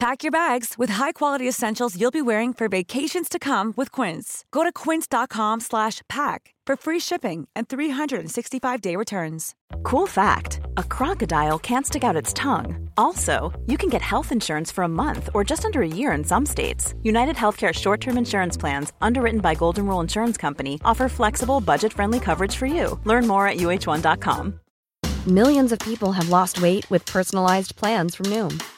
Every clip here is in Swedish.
Pack your bags with high-quality essentials you'll be wearing for vacations to come with Quince. Go to quince.com slash pack for free shipping and 365-day returns. Cool fact a crocodile can't stick out its tongue. Also, you can get health insurance for a month or just under a year in some states. United Healthcare short term insurance plans, underwritten by Golden Rule Insurance Company, offer flexible, budget friendly coverage for you. Learn more at uh1.com. Millions of people have lost weight with personalized plans from Noom,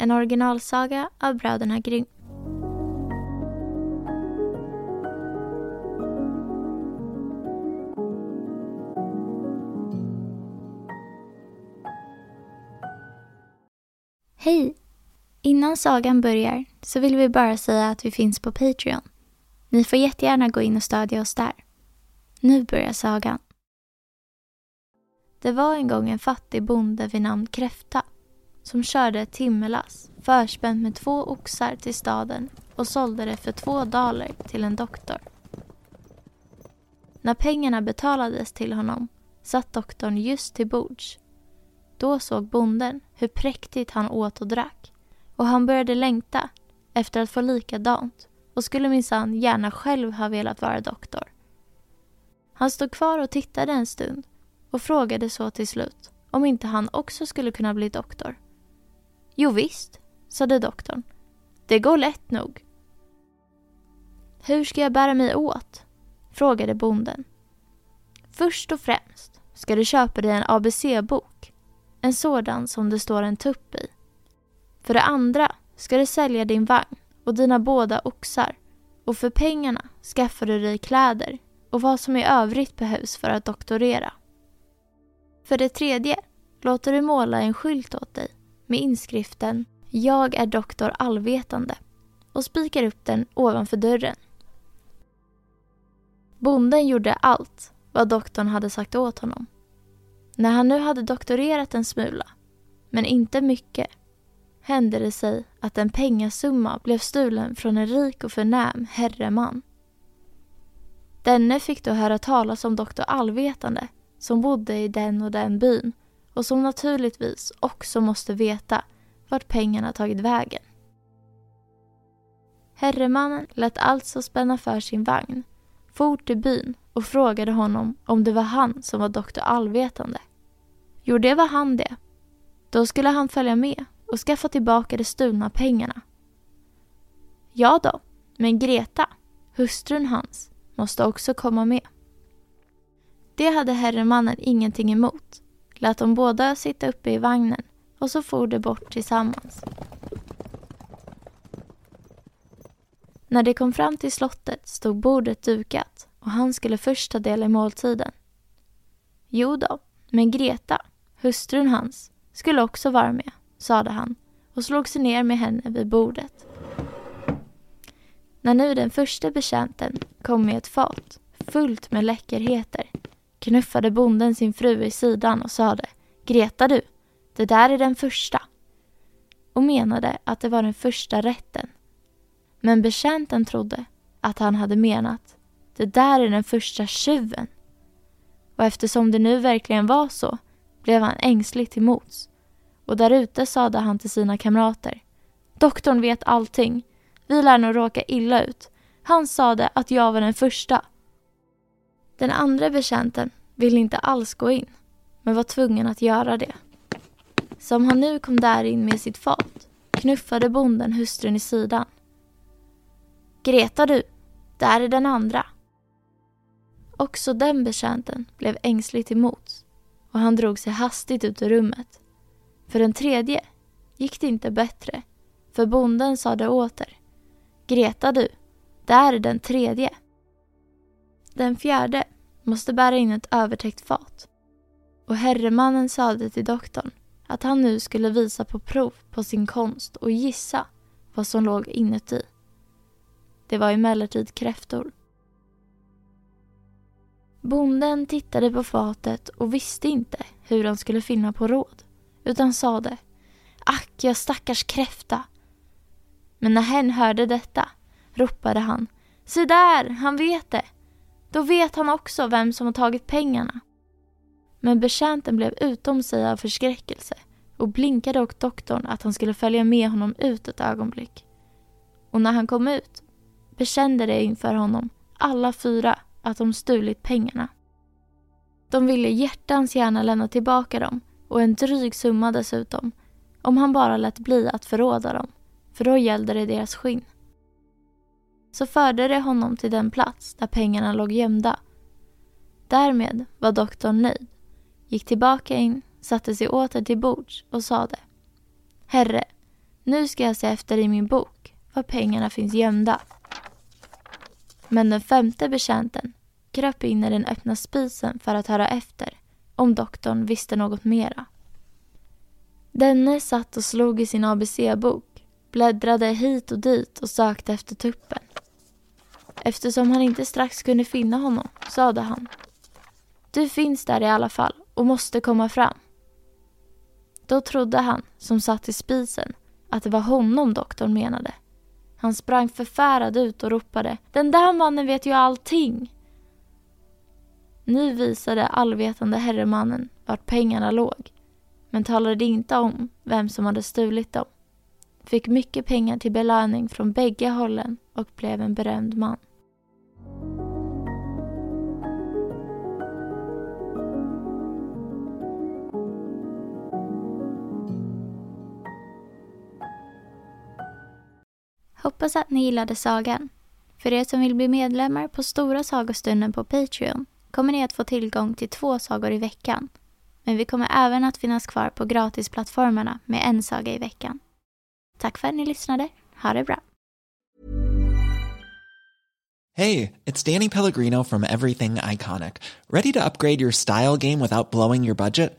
En originalsaga av bröderna Grimm. Hej! Innan sagan börjar så vill vi bara säga att vi finns på Patreon. Ni får jättegärna gå in och stödja oss där. Nu börjar sagan. Det var en gång en fattig bonde vid namn Kräfta som körde ett timmerlass förspänt med två oxar till staden och sålde det för två daler till en doktor. När pengarna betalades till honom satt doktorn just till bords. Då såg bonden hur präktigt han åt och drack och han började längta efter att få likadant och skulle minsann gärna själv ha velat vara doktor. Han stod kvar och tittade en stund och frågade så till slut om inte han också skulle kunna bli doktor. Jo visst, sade doktorn. Det går lätt nog. Hur ska jag bära mig åt? frågade bonden. Först och främst ska du köpa dig en ABC-bok. En sådan som det står en tupp i. För det andra ska du sälja din vagn och dina båda oxar och för pengarna skaffar du dig kläder och vad som i övrigt behövs för att doktorera. För det tredje låter du måla en skylt åt dig med inskriften Jag är doktor allvetande och spikar upp den ovanför dörren. Bonden gjorde allt vad doktorn hade sagt åt honom. När han nu hade doktorerat en smula, men inte mycket, hände det sig att en pengasumma blev stulen från en rik och förnäm herreman. Denne fick då höra talas om doktor Allvetande som bodde i den och den byn och som naturligtvis också måste veta vart pengarna tagit vägen. Herremannen lät alltså spänna för sin vagn, for till byn och frågade honom om det var han som var doktor Allvetande. Jo, det var han det. Då skulle han följa med och skaffa tillbaka de stulna pengarna. Ja då, men Greta, hustrun hans, måste också komma med. Det hade herremannen ingenting emot. Lät de båda sitta uppe i vagnen och så for de bort tillsammans. När de kom fram till slottet stod bordet dukat och han skulle först ta del i måltiden. Jo då, men Greta, hustrun hans, skulle också vara med, sade han och slog sig ner med henne vid bordet. När nu den första betjänten kom med ett fat fullt med läckerheter knuffade bonden sin fru i sidan och sade Greta du, det där är den första. Och menade att det var den första rätten. Men betjänten trodde att han hade menat det där är den första tjuven. Och eftersom det nu verkligen var så blev han ängslig till mots. Och där ute sade han till sina kamrater. Doktorn vet allting. Vi lär nog råka illa ut. Han sade att jag var den första. Den andra betjänten ville inte alls gå in, men var tvungen att göra det. Som han nu kom där in med sitt fat knuffade bonden hustrun i sidan. Greta du, där är den andra. Också den betjänten blev ängslig till mots och han drog sig hastigt ut ur rummet. För den tredje gick det inte bättre, för bonden sade åter. Greta du, där är den tredje. Den fjärde måste bära in ett övertäckt fat. Och herremannen sade till doktorn att han nu skulle visa på prov på sin konst och gissa vad som låg inuti. Det var emellertid kräftor. Bonden tittade på fatet och visste inte hur han skulle finna på råd, utan sade Ack, jag stackars kräfta. Men när hen hörde detta ropade han Se där, han vet det. Då vet han också vem som har tagit pengarna. Men betjänten blev utom sig av förskräckelse och blinkade åt doktorn att han skulle följa med honom ut ett ögonblick. Och när han kom ut bekände de inför honom, alla fyra, att de stulit pengarna. De ville hjärtans gärna lämna tillbaka dem och en dryg summa dessutom, om han bara lät bli att förråda dem, för då gällde det deras skinn. Så förde det honom till den plats där pengarna låg gömda. Därmed var doktorn nöjd, gick tillbaka in, satte sig åter till bords och sade Herre, nu ska jag se efter i min bok var pengarna finns gömda. Men den femte betjänten kröp in i den öppna spisen för att höra efter om doktorn visste något mera. Denne satt och slog i sin ABC-bok, bläddrade hit och dit och sökte efter tuppen. Eftersom han inte strax kunde finna honom sade han Du finns där i alla fall och måste komma fram. Då trodde han, som satt i spisen, att det var honom doktorn menade. Han sprang förfärad ut och ropade Den där mannen vet ju allting. Nu visade allvetande herremannen vart pengarna låg men talade inte om vem som hade stulit dem. Fick mycket pengar till belöning från bägge hållen och blev en berömd man. Hoppas att ni gillade sagan. För er som vill bli medlemmar på Stora sagostunden på Patreon kommer ni att få tillgång till två sagor i veckan. Men vi kommer även att finnas kvar på gratisplattformarna med en saga i veckan. Tack för att ni lyssnade. Ha det bra. Hej, it's Danny Pellegrino from Everything Iconic. Ready to upgrade your style game without blowing your budget?